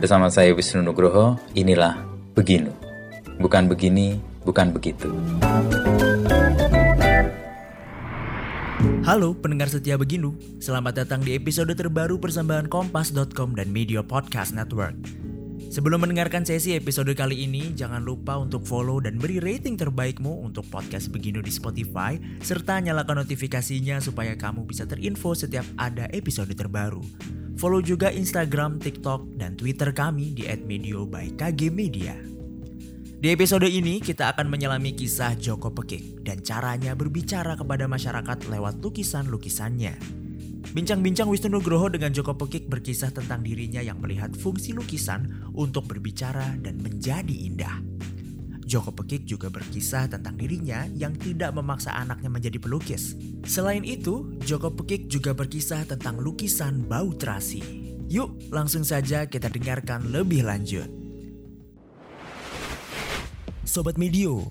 Bersama saya Wisnu Nugroho, inilah Beginu. Bukan begini, bukan begitu. Halo pendengar setia Beginu, selamat datang di episode terbaru persembahan Kompas.com dan Media Podcast Network. Sebelum mendengarkan sesi episode kali ini, jangan lupa untuk follow dan beri rating terbaikmu untuk podcast Beginu di Spotify, serta nyalakan notifikasinya supaya kamu bisa terinfo setiap ada episode terbaru. Follow juga Instagram, TikTok, dan Twitter kami di @medio by KG Media. Di episode ini kita akan menyelami kisah Joko Pekik dan caranya berbicara kepada masyarakat lewat lukisan-lukisannya. Bincang-bincang Wisnu Nugroho dengan Joko Pekik berkisah tentang dirinya yang melihat fungsi lukisan untuk berbicara dan menjadi indah. Joko Pekik juga berkisah tentang dirinya yang tidak memaksa anaknya menjadi pelukis. Selain itu, Joko Pekik juga berkisah tentang lukisan bau terasi. Yuk, langsung saja kita dengarkan lebih lanjut. Sobat Medio,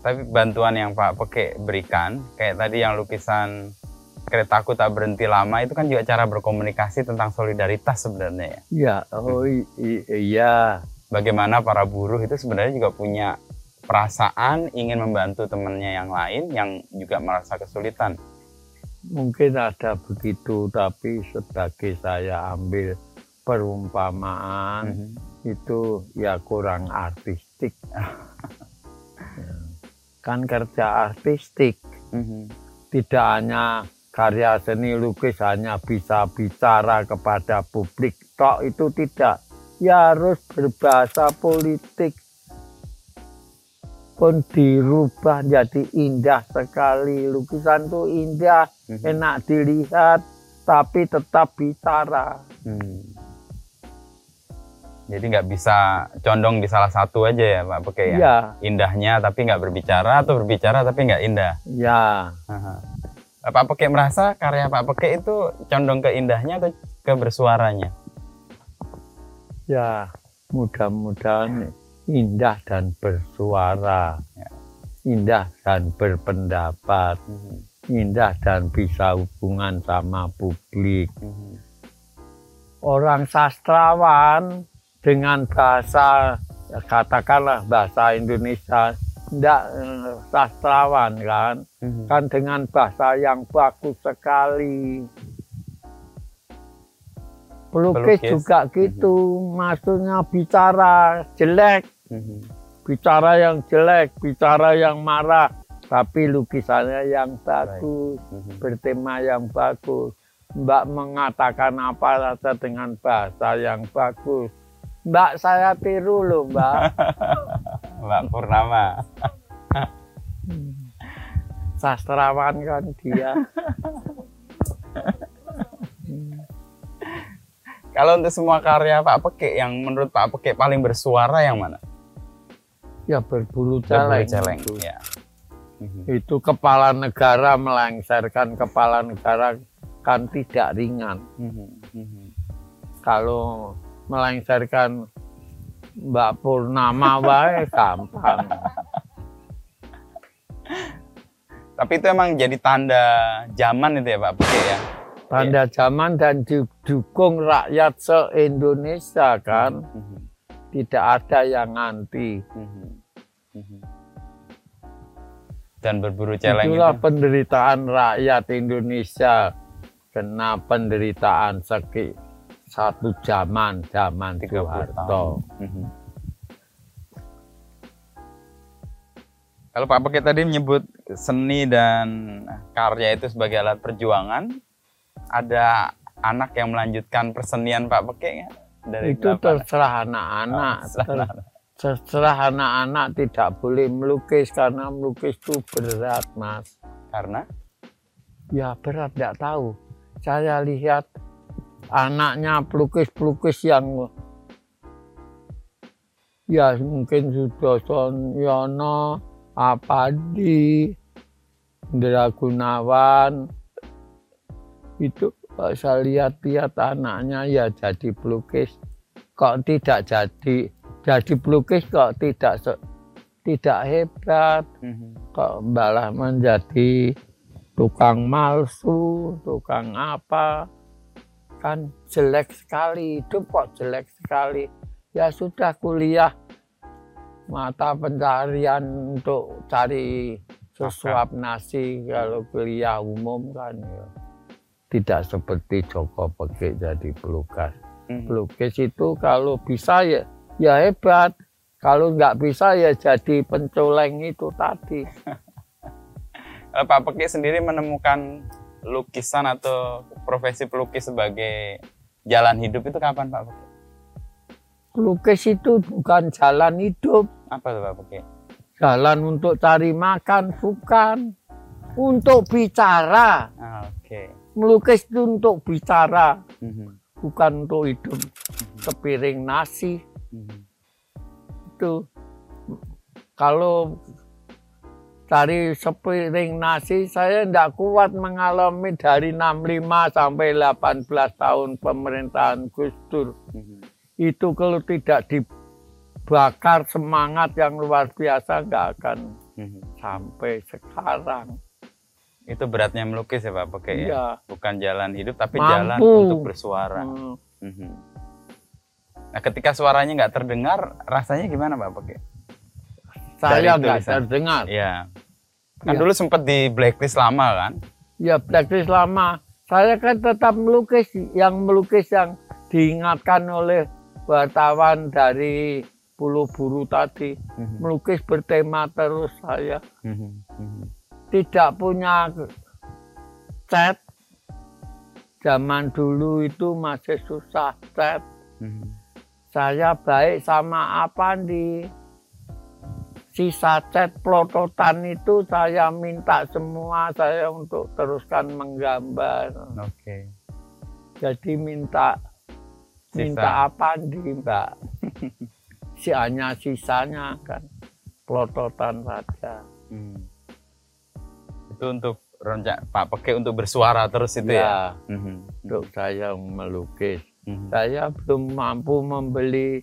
Tapi bantuan yang Pak Peke berikan, kayak tadi yang lukisan keretaku tak berhenti lama itu kan juga cara berkomunikasi tentang solidaritas sebenarnya ya. Iya, oh iya. Bagaimana para buruh itu sebenarnya juga punya perasaan ingin membantu temannya yang lain yang juga merasa kesulitan. Mungkin ada begitu, tapi sebagai saya ambil perumpamaan mm -hmm. itu ya kurang artistik. kan kerja artistik mm -hmm. tidak hanya karya seni lukis hanya bisa bicara kepada publik tok itu tidak ya harus berbahasa politik pun dirubah jadi indah sekali lukisan itu indah mm -hmm. enak dilihat tapi tetap bicara hmm. Jadi nggak bisa condong di salah satu aja ya Pak Peke ya? ya. Indahnya tapi nggak berbicara atau berbicara tapi nggak indah? Ya. Pak Peke merasa karya Pak Peke itu condong ke indahnya atau ke bersuaranya? Ya, mudah-mudahan indah dan bersuara. Ya. Indah dan berpendapat. Hmm. Indah dan bisa hubungan sama publik. Hmm. Orang sastrawan dengan bahasa katakanlah bahasa Indonesia tidak eh, sastrawan kan? Mm-hmm. kan dengan bahasa yang bagus sekali. Pelukis, juga gitu. Mm-hmm. maksudnya bicara jelek. Mm-hmm. bicara yang jelek bicara yang marah. Tapi lukisannya yang bagus mm-hmm. bertema yang bagus. Mbak mengatakan apa saja dengan bahasa yang bagus Mbak saya tiru loh Mbak. Mbak Purnama. Sastrawan kan dia. Kalau untuk semua karya Pak Peke yang menurut Pak Peke paling bersuara yang mana? Ya berbulu celeng. Berbulu celeng. Itu. Ya. itu kepala negara melengsarkan kepala negara kan tidak ringan. Kalau melengsarkan Mbak Purnama wae gampang. Tapi itu emang jadi tanda zaman itu ya Pak Putih ya? Tanda ya. zaman dan didukung rakyat se-Indonesia kan. Mm -hmm. Tidak ada yang anti. Mm -hmm. Dan berburu celeng Itulah itu. penderitaan rakyat Indonesia. Kena penderitaan seki satu zaman zaman Soeharto. Mhm. Kalau Pak Peke tadi menyebut seni dan karya itu sebagai alat perjuangan, ada anak yang melanjutkan persenian Pak Peke ya? Dari itu terserah anak-anak. Oh, terserah anak-anak tidak boleh melukis karena melukis itu berat, Mas. Karena? Ya berat, tidak tahu. Saya lihat anaknya pelukis-pelukis yang Ya mungkin Sudoson Yono, Apadi, Indra Gunawan. Itu saya lihat-lihat anaknya ya jadi pelukis. Kok tidak jadi jadi pelukis kok tidak tidak hebat. Mhm. Kok malah menjadi tukang malsu, tukang apa. Kan jelek sekali, hidup kok jelek sekali. Ya sudah kuliah mata pencarian untuk cari sesuap nasi kalau kuliah umum kan ya. Tidak seperti Joko Pekik jadi pelukis. Hmm. Pelukis itu kalau bisa ya ya hebat. Kalau nggak bisa ya jadi pencoleng itu tadi. Pak Pekik sendiri menemukan lukisan atau profesi pelukis sebagai jalan hidup itu kapan Pak Pekik? Pelukis itu bukan jalan hidup. Apa tuh Pak Pekik? Jalan untuk cari makan, bukan. Untuk bicara. Ah, Oke. Okay. Melukis itu untuk bicara, mm -hmm. bukan untuk hidup. Mm -hmm. Sepiring nasi, itu kalau dari sepiring nasi saya tidak kuat mengalami dari 65 sampai 18 tahun pemerintahan Gus Dur. Itu kalau tidak dibakar semangat yang luar biasa nggak akan sampai sekarang. Itu beratnya melukis ya Pak, pakai ya? ya. Bukan jalan hidup tapi Mampu. jalan untuk bersuara. Hmm. Hmm. Nah, ketika suaranya nggak terdengar, rasanya gimana Pak Peke? Saya nggak terdengar. Iya. Kan ya. dulu sempat di blacklist lama kan? Ya blacklist lama. Saya kan tetap melukis, yang melukis yang diingatkan oleh wartawan dari Pulau Buru tadi. Mm-hmm. Melukis bertema terus saya. Mm-hmm. Tidak punya cat. Zaman dulu itu masih susah cat. Mm-hmm saya baik sama apa di sisa cat plototan itu saya minta semua saya untuk teruskan menggambar. Oke. Okay. Jadi minta Sisa. minta apa di mbak? si hanya sisanya kan plototan saja. Hmm. Itu untuk rencana Pak Peke untuk bersuara terus itu ya? ya? Hmm. Untuk saya melukis. Hmm. Saya belum mampu membeli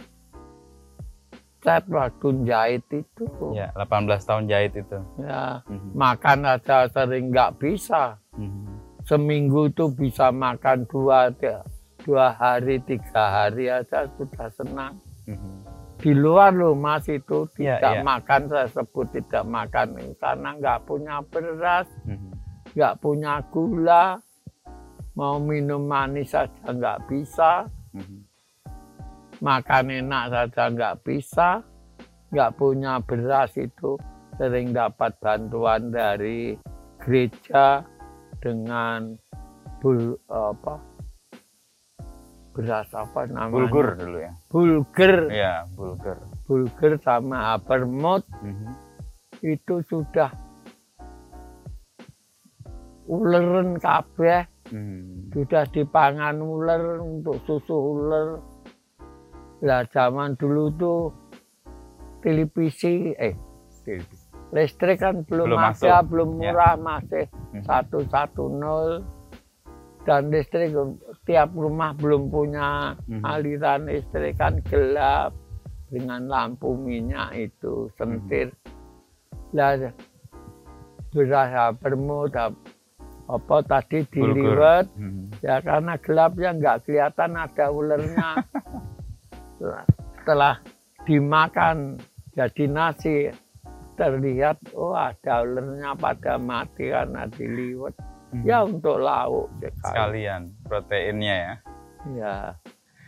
cat waktu jahit itu. Ya, 18 tahun jahit itu. Ya, hmm. makan aja sering nggak bisa. Hmm. Seminggu itu bisa makan dua, dua hari, tiga hari aja sudah senang. Hmm. Di luar loh mas itu ya, tidak ya, ya. makan, saya sebut tidak makan karena nggak punya beras, hmm. nggak hmm. punya gula, mau minum manis saja nggak bisa, mm-hmm. Makan enak saja nggak bisa, nggak punya beras itu. Sering dapat bantuan dari gereja dengan bul apa beras apa namanya? Bulgur dulu ya. Bulgur. Ya bulgur. Bulgur sama apermut mm-hmm. itu sudah uleren kabeh. Hmm. Sudah dipangan ular untuk susu ular. Lah zaman dulu tuh televisi eh televisi. Listrik kan belum, belum ada, masuk. belum ya. murah ya. masih hmm. satu satu nol dan listrik tiap rumah belum punya hmm. aliran listrik kan gelap dengan lampu minyak itu sentir. Hmm. Lah bermut apa tadi diliwet hmm. ya karena gelap ya nggak kelihatan ada ularnya setelah dimakan jadi nasi terlihat oh ada ularnya pada mati karena diliwet hmm. ya untuk lauk sekali. sekalian proteinnya ya ya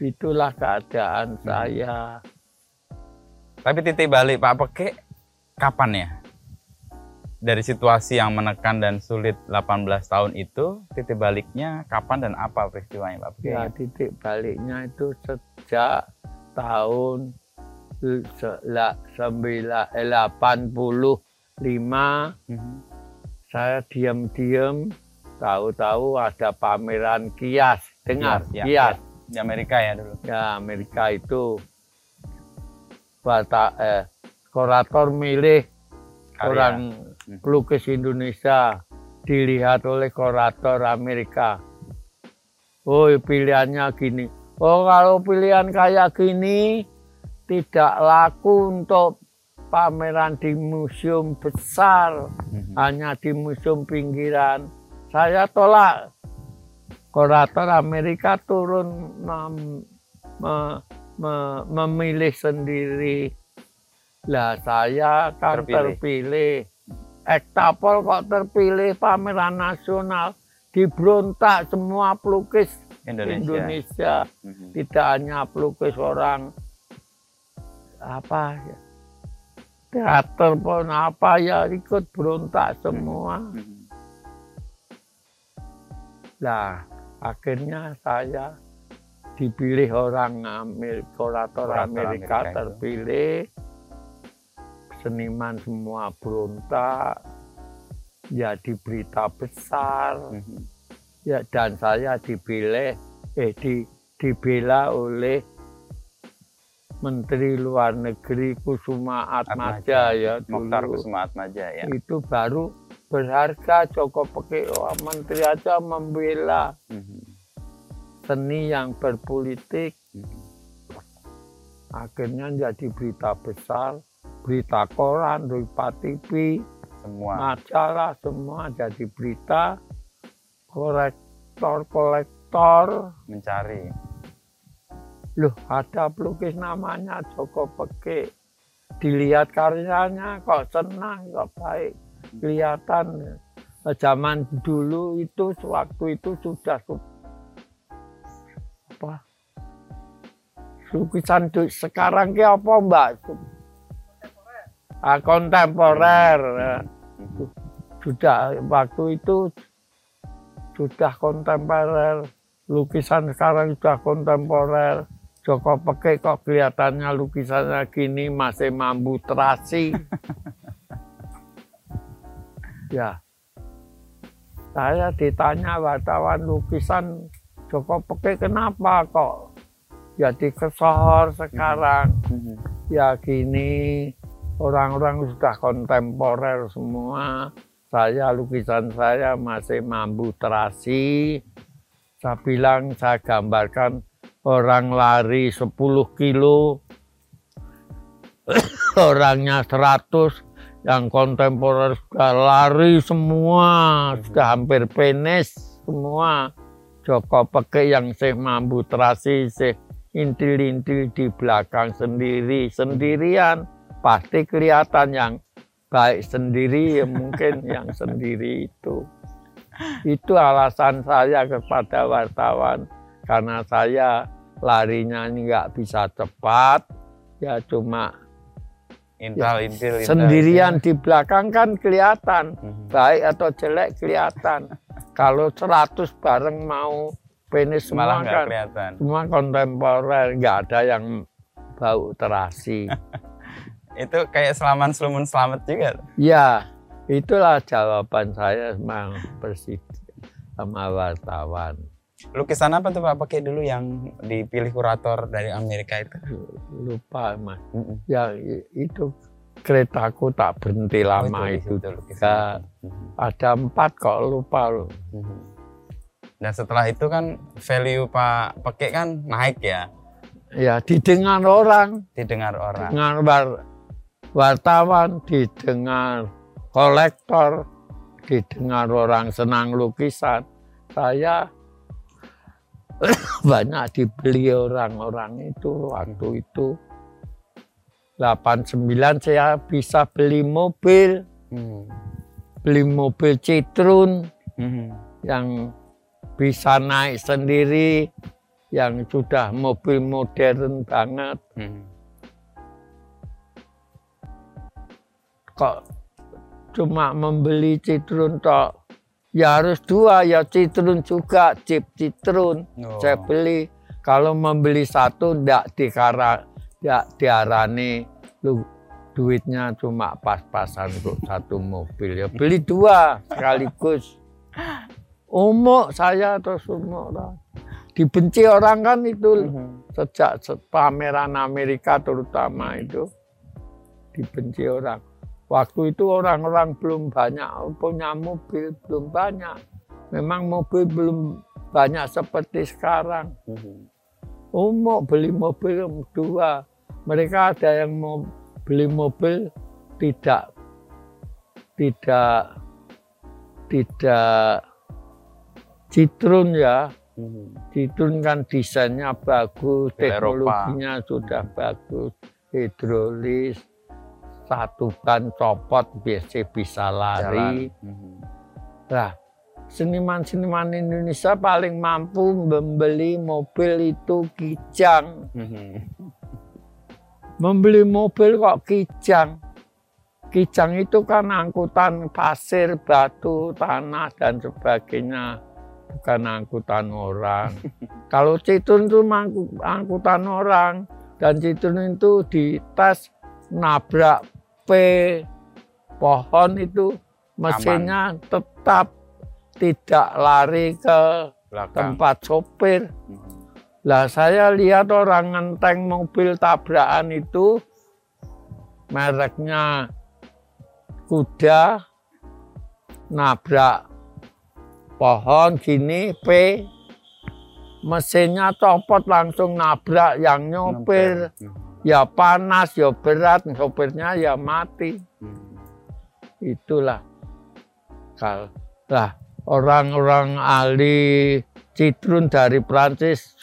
itulah keadaan hmm. saya tapi titik balik Pak Peke kapan ya dari situasi yang menekan dan sulit 18 tahun itu titik baliknya kapan dan apa peristiwanya Pak? Ya titik baliknya itu sejak tahun 1985 mm-hmm. saya diam-diam tahu-tahu ada pameran kias dengar kias, ya, kias. Ya. di Amerika ya dulu ya Amerika itu bata eh kurator milih Karya. orang Hmm. pelukis Indonesia dilihat oleh kurator Amerika. Oh pilihannya gini. Oh kalau pilihan kayak gini tidak laku untuk pameran di museum besar, Mhm. hanya di museum pinggiran. Saya tolak. Kurator Amerika turun mem- me- me- memilih sendiri. Lah saya kan Terpilih. terpilih. Ektapol kok terpilih pameran nasional dibrontak semua pelukis Indonesia. Indonesia. Mhm. Tidak hanya pelukis orang apa ya teater pun apa ya ikut berontak semua. Mhm. Lah akhirnya saya dipilih orang Amerika, kurator Amerika, itu. terpilih seniman semua berontak jadi berita besar Mhm. Ya dan saya dipilih eh di, dibela oleh Menteri Luar Negeri Kusuma Atmaja ya Mokhtar dulu Kusuma Atmaja ya. itu baru berharga Joko Peke Wah, menteri aja membela Mhm. seni yang berpolitik Mhm. akhirnya jadi berita besar berita koran Rupa TV Semua. majalah semua jadi berita kolektor kolektor mencari. loh ada pelukis namanya Joko Peke dilihat karyanya kok senang kok baik kelihatan zaman dulu itu waktu itu sudah su- apa lukisan sekarang ki apa mbak ah, kontemporer. Mhm. sudah waktu itu sudah kontemporer lukisan sekarang sudah kontemporer. Joko Peke kok kelihatannya lukisannya gini masih mampu terasi. Ya. Saya ditanya wartawan lukisan Joko Peke kenapa kok jadi kesohor sekarang? Mhm. ya gini orang-orang sudah kontemporer semua saya lukisan saya masih mampu terasi. Saya bilang saya gambarkan orang lari 10 kilo orangnya 100 yang kontemporer sudah lari semua sudah hampir penis semua. Joko Peke yang saya mampu terasi saya intil-intil di belakang sendiri sendirian. Pasti kelihatan yang baik sendiri ya mungkin yang sendiri itu. Itu alasan saya kepada wartawan. Karena saya larinya ini nggak bisa cepat ya cuma Intal, intil, intal, sendirian di belakang kan kelihatan. Mhm. baik atau jelek kelihatan. Kalau 100 bareng mau penis Malah semua nggak kan. kelihatan. semua kontemporer nggak ada yang bau terasi Itu kayak selaman selumun selamat juga. ya itulah jawaban saya sama presiden sama wartawan Lukisan apa tuh Pak pakai dulu yang dipilih kurator dari Amerika itu? lupa mas ya i- itu keretaku tak berhenti lama Oh, itu lukisan. juga Mhm. ada empat kok lupa loh Mhm. Dan setelah itu kan value Pak Peke kan naik ya, ya didengar orang didengar orang. dengan war- wartawan didengar kolektor didengar orang senang lukisan saya banyak dibeli orang-orang itu waktu itu 89 saya bisa beli mobil Mhm. beli mobil Citrun Mhm. yang bisa naik sendiri yang sudah mobil modern banget Mhm. Kok cuma membeli citrun tok ya harus dua ya citrun juga chip citrun Oh. saya beli kalau membeli satu ndak dikara ndak diarani lu duitnya cuma pas-pasan untuk satu mobil ya beli dua sekaligus umuk saya terus umuk lah. dibenci orang kan itu hmm. sejak pameran Amerika terutama itu dibenci orang. Waktu itu orang-orang belum banyak punya mobil, belum banyak. Memang mobil belum banyak seperti sekarang. Oh mau beli mobil dua. Mereka ada yang mau beli mobil tidak tidak tidak citrun ya. Citrun kan desainnya bagus, teknologinya sudah bagus, hidrolis, satu ban copot biasa bisa lari. Nah, seniman-seniman Indonesia paling mampu membeli mobil itu kijang. Mhm. Membeli mobil kok kijang. Kijang itu kan angkutan pasir, batu, tanah, dan sebagainya. Bukan angkutan orang. Kalau Citrun itu angkutan orang. Dan Citrun itu di tas nabrak pohon itu mesinnya Aman. tetap tidak lari ke Belakang. tempat sopir. Hmm. Lah saya lihat orang ngenteng mobil tabrakan itu mereknya kuda nabrak pohon gini P mesinnya copot langsung nabrak yang nyopir. Hmm ya panas, ya berat, sopirnya ya mati. Hmm. Itulah. Lah orang-orang ahli citrun dari Prancis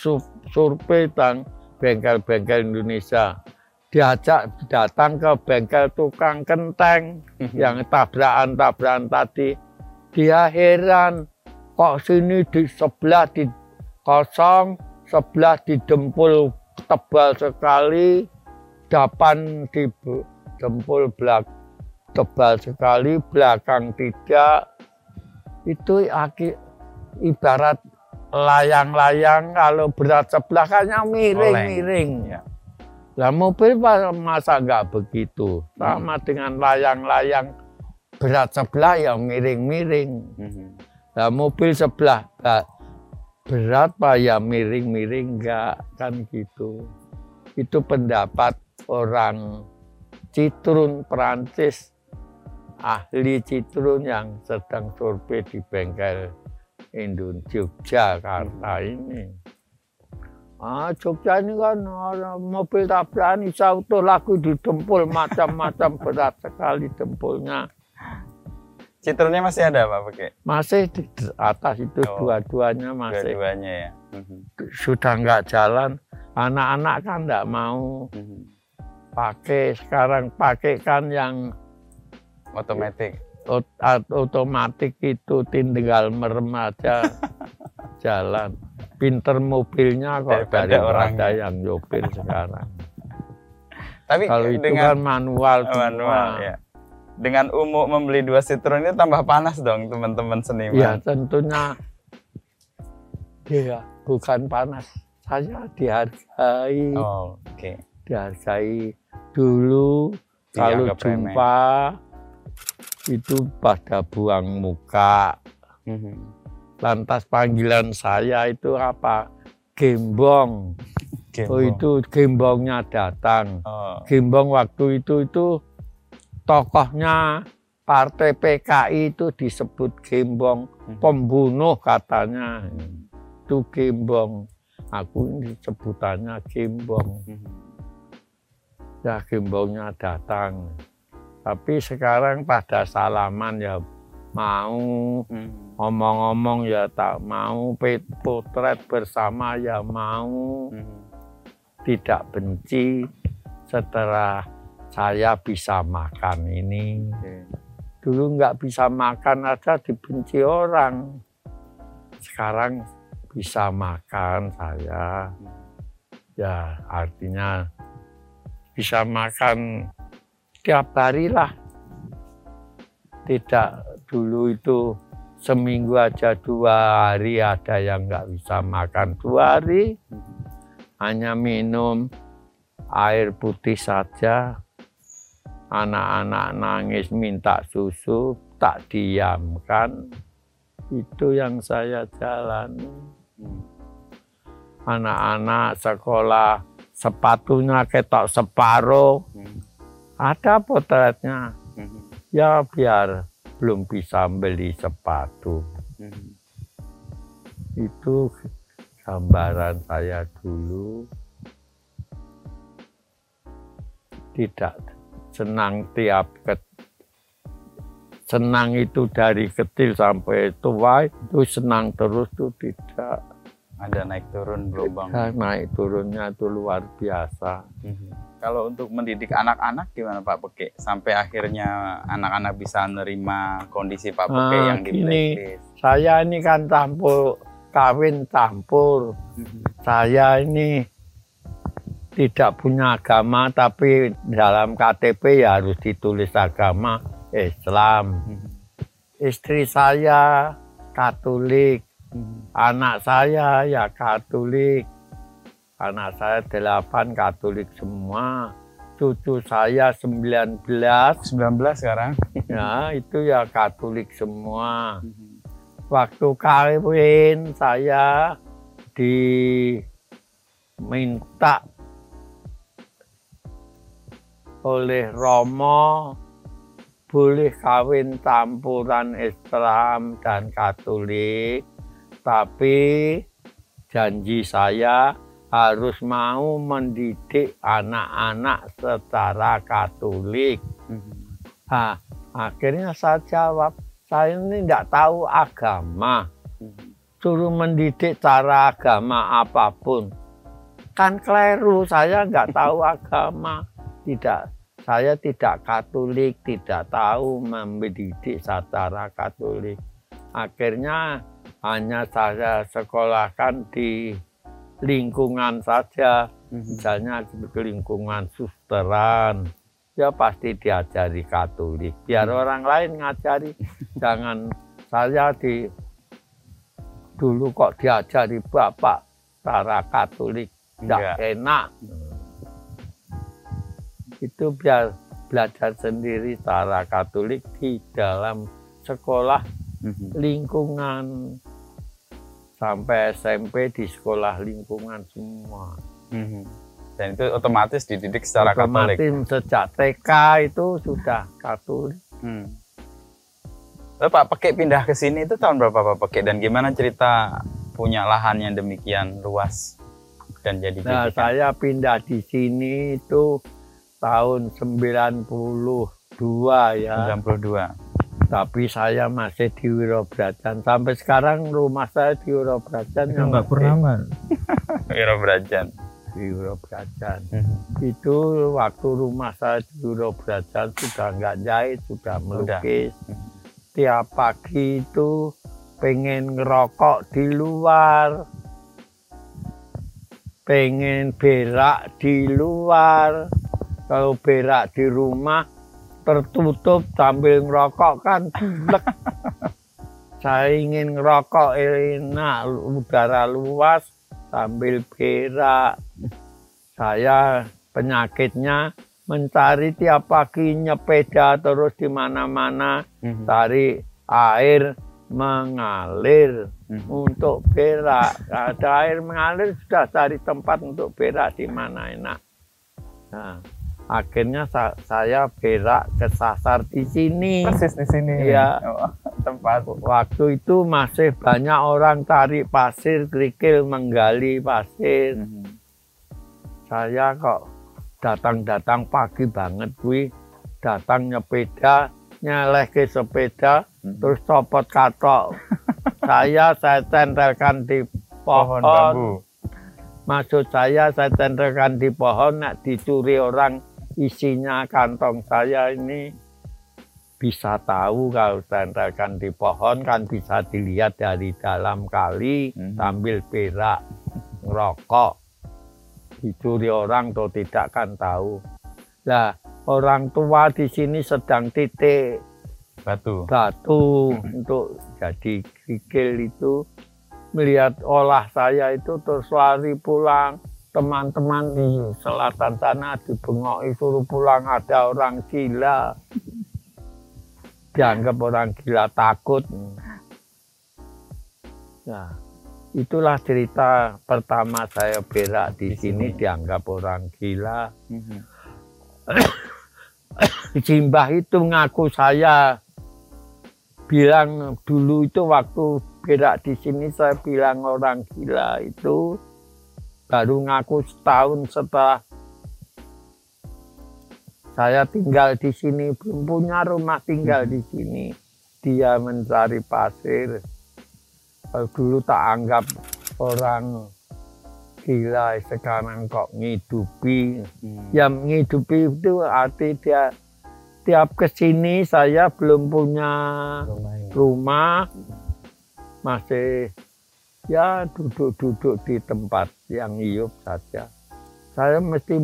survei tentang bengkel-bengkel Indonesia diajak datang ke bengkel tukang kenteng hmm. yang tabrakan-tabrakan tadi dia heran kok sini di sebelah di kosong sebelah di dempul tebal sekali, dapan di jempol belak tebal sekali, belakang tidak. Itu aki, ibarat layang-layang kalau berat sebelah kayaknya miring-miring. Ya. Lah mobil masa nggak begitu, sama hmm. dengan layang-layang berat sebelah ya miring-miring. Hmm. Lah mobil sebelah berat pak ya miring-miring enggak kan gitu itu pendapat orang citrun Perancis ahli citrun yang sedang survei di bengkel Indonesia Yogyakarta ini ah Jogja ini kan mobil tabrakan bisa utuh lagu di dempul macam-macam berat sekali dempulnya Citrunnya masih ada Pak? Masih di atas itu oh, dua-duanya masih. Dua-duanya ya. Mhm. Sudah nggak jalan. Anak-anak kan nggak mau mhm. Pakai sekarang pakai kan yang otomatis. Otomatis itu tinggal merem aja jalan. Pinter mobilnya kok dari orang yang nyopir sekarang. Tapi kalau itu kan manual Manual ya dengan umum membeli dua citron ini tambah panas dong teman-teman seniman. Ya tentunya dia bukan panas, saya dihargai. Oh, oke. Okay. Dihargai dulu kalau jumpa itu pada buang muka. Mm -hmm. Lantas panggilan saya itu apa? Gembong. Gembong. Oh itu gembongnya datang. Oh. Gembong waktu itu itu tokohnya partai PKI itu disebut Gembong hmm. pembunuh katanya itu Gembong aku ini sebutannya Gembong hmm. Ya Gembongnya datang tapi sekarang pada salaman ya mau hmm. ngomong-ngomong ya tak mau potret bersama ya mau tidak benci setelah saya bisa makan ini. Dulu nggak bisa makan aja dibenci orang. Sekarang bisa makan saya. Ya artinya bisa makan tiap hari lah. Tidak dulu itu seminggu aja dua hari ada yang nggak bisa makan dua hari. Hanya minum air putih saja anak-anak nangis minta susu tak diamkan itu yang saya jalani anak-anak sekolah sepatunya ketok separuh Hmm. ada potretnya Hmm. ya biar belum bisa beli sepatu Hmm. itu gambaran saya dulu tidak senang tiap ke senang itu dari kecil sampai tua itu senang terus tuh tidak Ada naik turun gelombang. Nah, naik turunnya itu luar biasa Mhm. Kalau untuk mendidik anak-anak gimana Pak Peke? Sampai akhirnya anak-anak bisa menerima kondisi Pak Peke Ah, yang di blacklist. saya ini kan campur kawin campur Mhm. saya ini tidak punya agama tapi dalam KTP ya harus ditulis agama Islam. Mhm. Istri saya Katolik, Anak saya ya Katolik. Anak saya delapan Katolik semua. Cucu saya 19 19 sekarang. ya itu ya Katolik semua. Mhm. Waktu kawin saya diminta oleh Romo boleh kawin campuran Islam dan Katolik, tapi janji saya harus mau mendidik anak-anak secara Katolik. Mhm. Nah, akhirnya saya jawab, saya ini tidak tahu agama, Mhm. suruh mendidik cara agama apa pun. Kan keliru, saya nggak tahu agama, tidak saya tidak Katolik, tidak tahu mendidik secara Katolik. Akhirnya hanya saya sekolahkan di lingkungan saja, Mhm. misalnya di lingkungan susteran, ya pasti diajari Katolik. Biar orang lain ngajari, jangan saya di dulu kok diajari bapak cara Katolik, tidak enak. Itu biar belajar sendiri cara Katolik di dalam sekolah Mhm. lingkungan sampai SMP di sekolah lingkungan semua. Mhm. Dan itu otomatis dididik secara Otomatis Katolik. sejak TK itu sudah Katolik. Hmm. Lalu Pak Peke pindah ke sini itu tahun berapa Pak Peke dan gimana cerita punya lahan yang demikian luas dan jadi Nah, didikan? saya pindah di sini itu tahun 92 ya. 92. Tapi saya masih di Wirobrajan. Sampai sekarang rumah saya di Wirobrajan. Itu nggak pernah man. Wiro Brajan. Di Wirobrajan. Mhm. Itu waktu rumah saya di Wirobrajan sudah nggak jahit, sudah melukis. Tiap pagi itu pengen ngerokok di luar. Pengen berak di luar. Kalau berak di rumah tertutup sambil ngerokok kan. Saya ingin ngerokok enak, udara luas sambil berak. Saya penyakitnya mencari tiap pagi nyepeda terus di mana-mana Mhm. cari air mengalir Mhm. untuk berak. Ada air mengalir sudah cari tempat untuk berak di mana enak. Nah, akhirnya sa- saya berak kesasar di sini. Persis di sini. Iya. Oh, tempat. Waktu itu masih banyak orang cari pasir, kerikil, menggali pasir. Mhm. Saya kok datang-datang pagi banget kuwi, datang nyepeda, nyeleh ke sepeda, Mhm. terus copot katok. saya saya tempelkan di Pohon pohon. bambu. Maksud saya saya tempelkan di pohon, nak dicuri orang isinya kantong saya ini bisa tahu kalau tempelkan di pohon kan bisa dilihat dari dalam kali Mhm. sambil berak ngerokok dicuri orang atau tidak kan tahu lah orang tua di sini sedang titik Batu. batu untuk jadi kerikil itu melihat olah saya itu terus lari pulang teman-teman di selatan sana dibengok suruh pulang ada orang gila dianggap orang gila takut nah itulah cerita pertama saya berak di, di sini, sini dianggap orang gila. Mm-hmm. Simbah itu ngaku saya bilang dulu itu waktu berak di sini saya bilang orang gila itu baru ngaku setahun setelah saya tinggal di sini belum punya rumah tinggal di sini dia mencari pasir kalau dulu tak anggap orang gila sekarang kok ngidupi hmm. yang ngidupi itu arti dia tiap ke sini saya belum punya rumah, ya. rumah masih ya duduk-duduk di tempat yang hiup saja saya mesti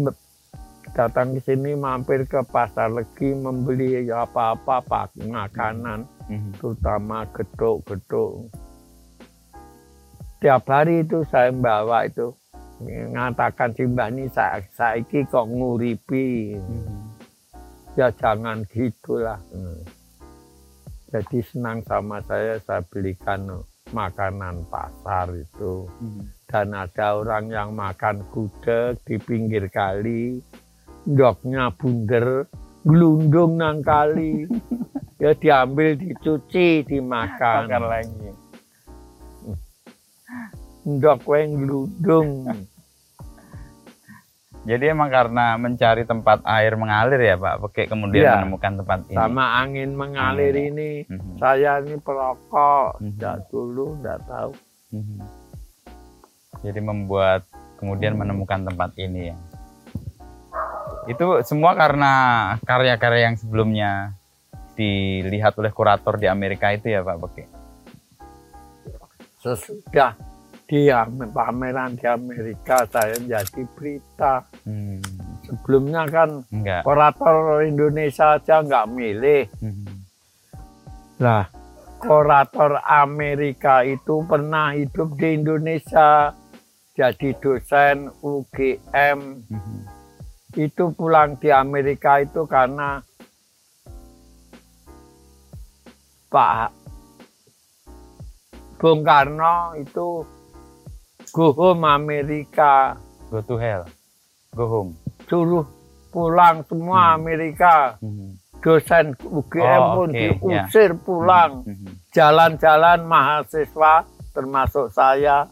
datang ke sini mampir ke pasar lagi membeli apa-apa pak makanan hmm. terutama geduk-geduk tiap hari itu saya bawa itu mengatakan si Mbak ini saya saiki kok nguripi hmm. ya jangan gitulah hmm. jadi senang sama saya saya belikan makanan pasar itu hmm. dan ada orang yang makan gudeg di pinggir kali doknya bunder gelundung nang kali ya diambil dicuci dimakan makan lagi ndok wae gludung. Jadi emang karena mencari tempat air mengalir ya Pak, Oke kemudian ya, menemukan tempat ini. Sama angin mengalir angin. ini, mm -hmm. saya ini perokok, mm dulu, tidak tahu. Mm -hmm. Jadi membuat kemudian menemukan tempat ini ya. Itu semua karena karya-karya yang sebelumnya dilihat oleh kurator di Amerika itu ya Pak Oke. Sesudah di pameran di Amerika saya jadi berita. Hmm. Sebelumnya kan Enggak. kurator Indonesia aja nggak milih. Hmm. Nah, kurator Amerika itu pernah hidup di Indonesia, jadi dosen UGM. Hmm. Itu pulang di Amerika itu karena Pak Bung Karno itu go home Amerika. Go to hell. Go home. Suruh pulang semua hmm. Amerika. Hmm. Dosen UGM oh, pun okay. diusir yeah. pulang. Hmm. Hmm. Jalan-jalan hmm. mahasiswa termasuk saya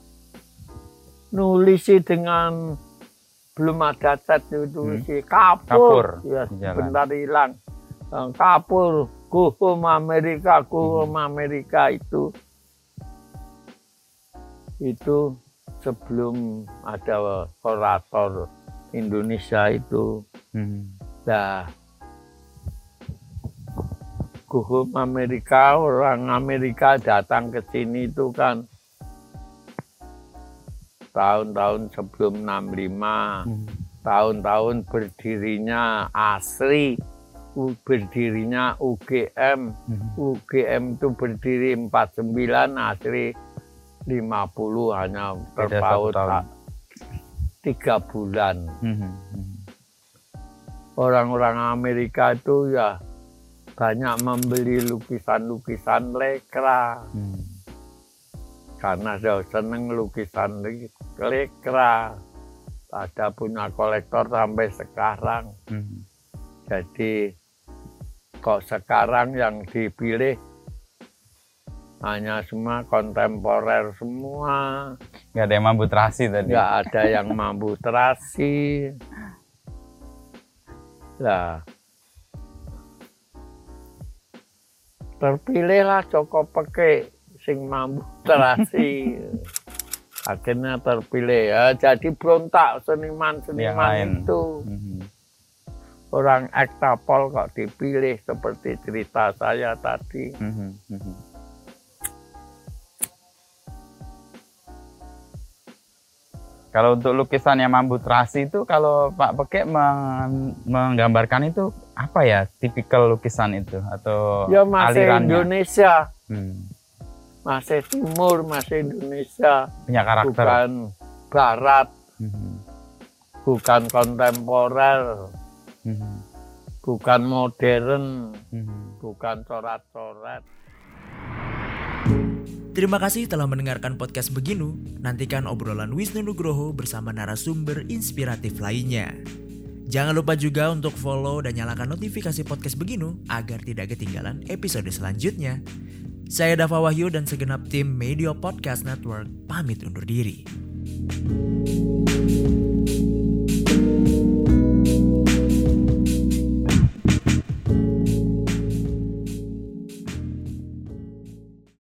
nulisi dengan belum ada cat nulisi hmm. kapur, kapur. ya sebentar hilang kapur go home Amerika go home hmm. Amerika itu itu sebelum ada orator Indonesia itu. Hmm. Nah, hukum Amerika, orang Amerika datang ke sini itu kan tahun-tahun sebelum 65, hmm. tahun-tahun berdirinya ASRI, berdirinya UGM, hmm. UGM itu berdiri 49, ASRI 50 hanya terpaut tiga bulan. Hmm. Orang-orang Amerika itu ya banyak membeli lukisan-lukisan lekra. Hmm. Karena saya seneng lukisan lekra. Ada punya kolektor sampai sekarang. Hmm. Jadi kok sekarang yang dipilih hanya semua kontemporer semua. Nggak ada yang mampu terasi tadi. Nggak ada yang mampu terasi. Lah, terpilihlah Joko Peke sing mampu terasi. Akhirnya terpilih ya. Jadi berontak seniman-seniman itu. Mm -hmm. Orang ektapol kok dipilih seperti cerita saya tadi. Mm -hmm. Kalau untuk lukisan yang mampu terasi itu kalau Pak Pekek menggambarkan itu apa ya tipikal lukisan itu atau ya masih alirannya? Indonesia. Hmm. Masih timur, masih Indonesia. Punya karakter. Bukan barat. Hmm. Bukan kontemporer. Hmm. Bukan modern. Hmm. Bukan coret-coret. Terima kasih telah mendengarkan podcast Beginu. Nantikan obrolan Wisnu Nugroho bersama narasumber inspiratif lainnya. Jangan lupa juga untuk follow dan nyalakan notifikasi podcast Beginu agar tidak ketinggalan episode selanjutnya. Saya Dava Wahyu dan segenap tim Media Podcast Network pamit undur diri.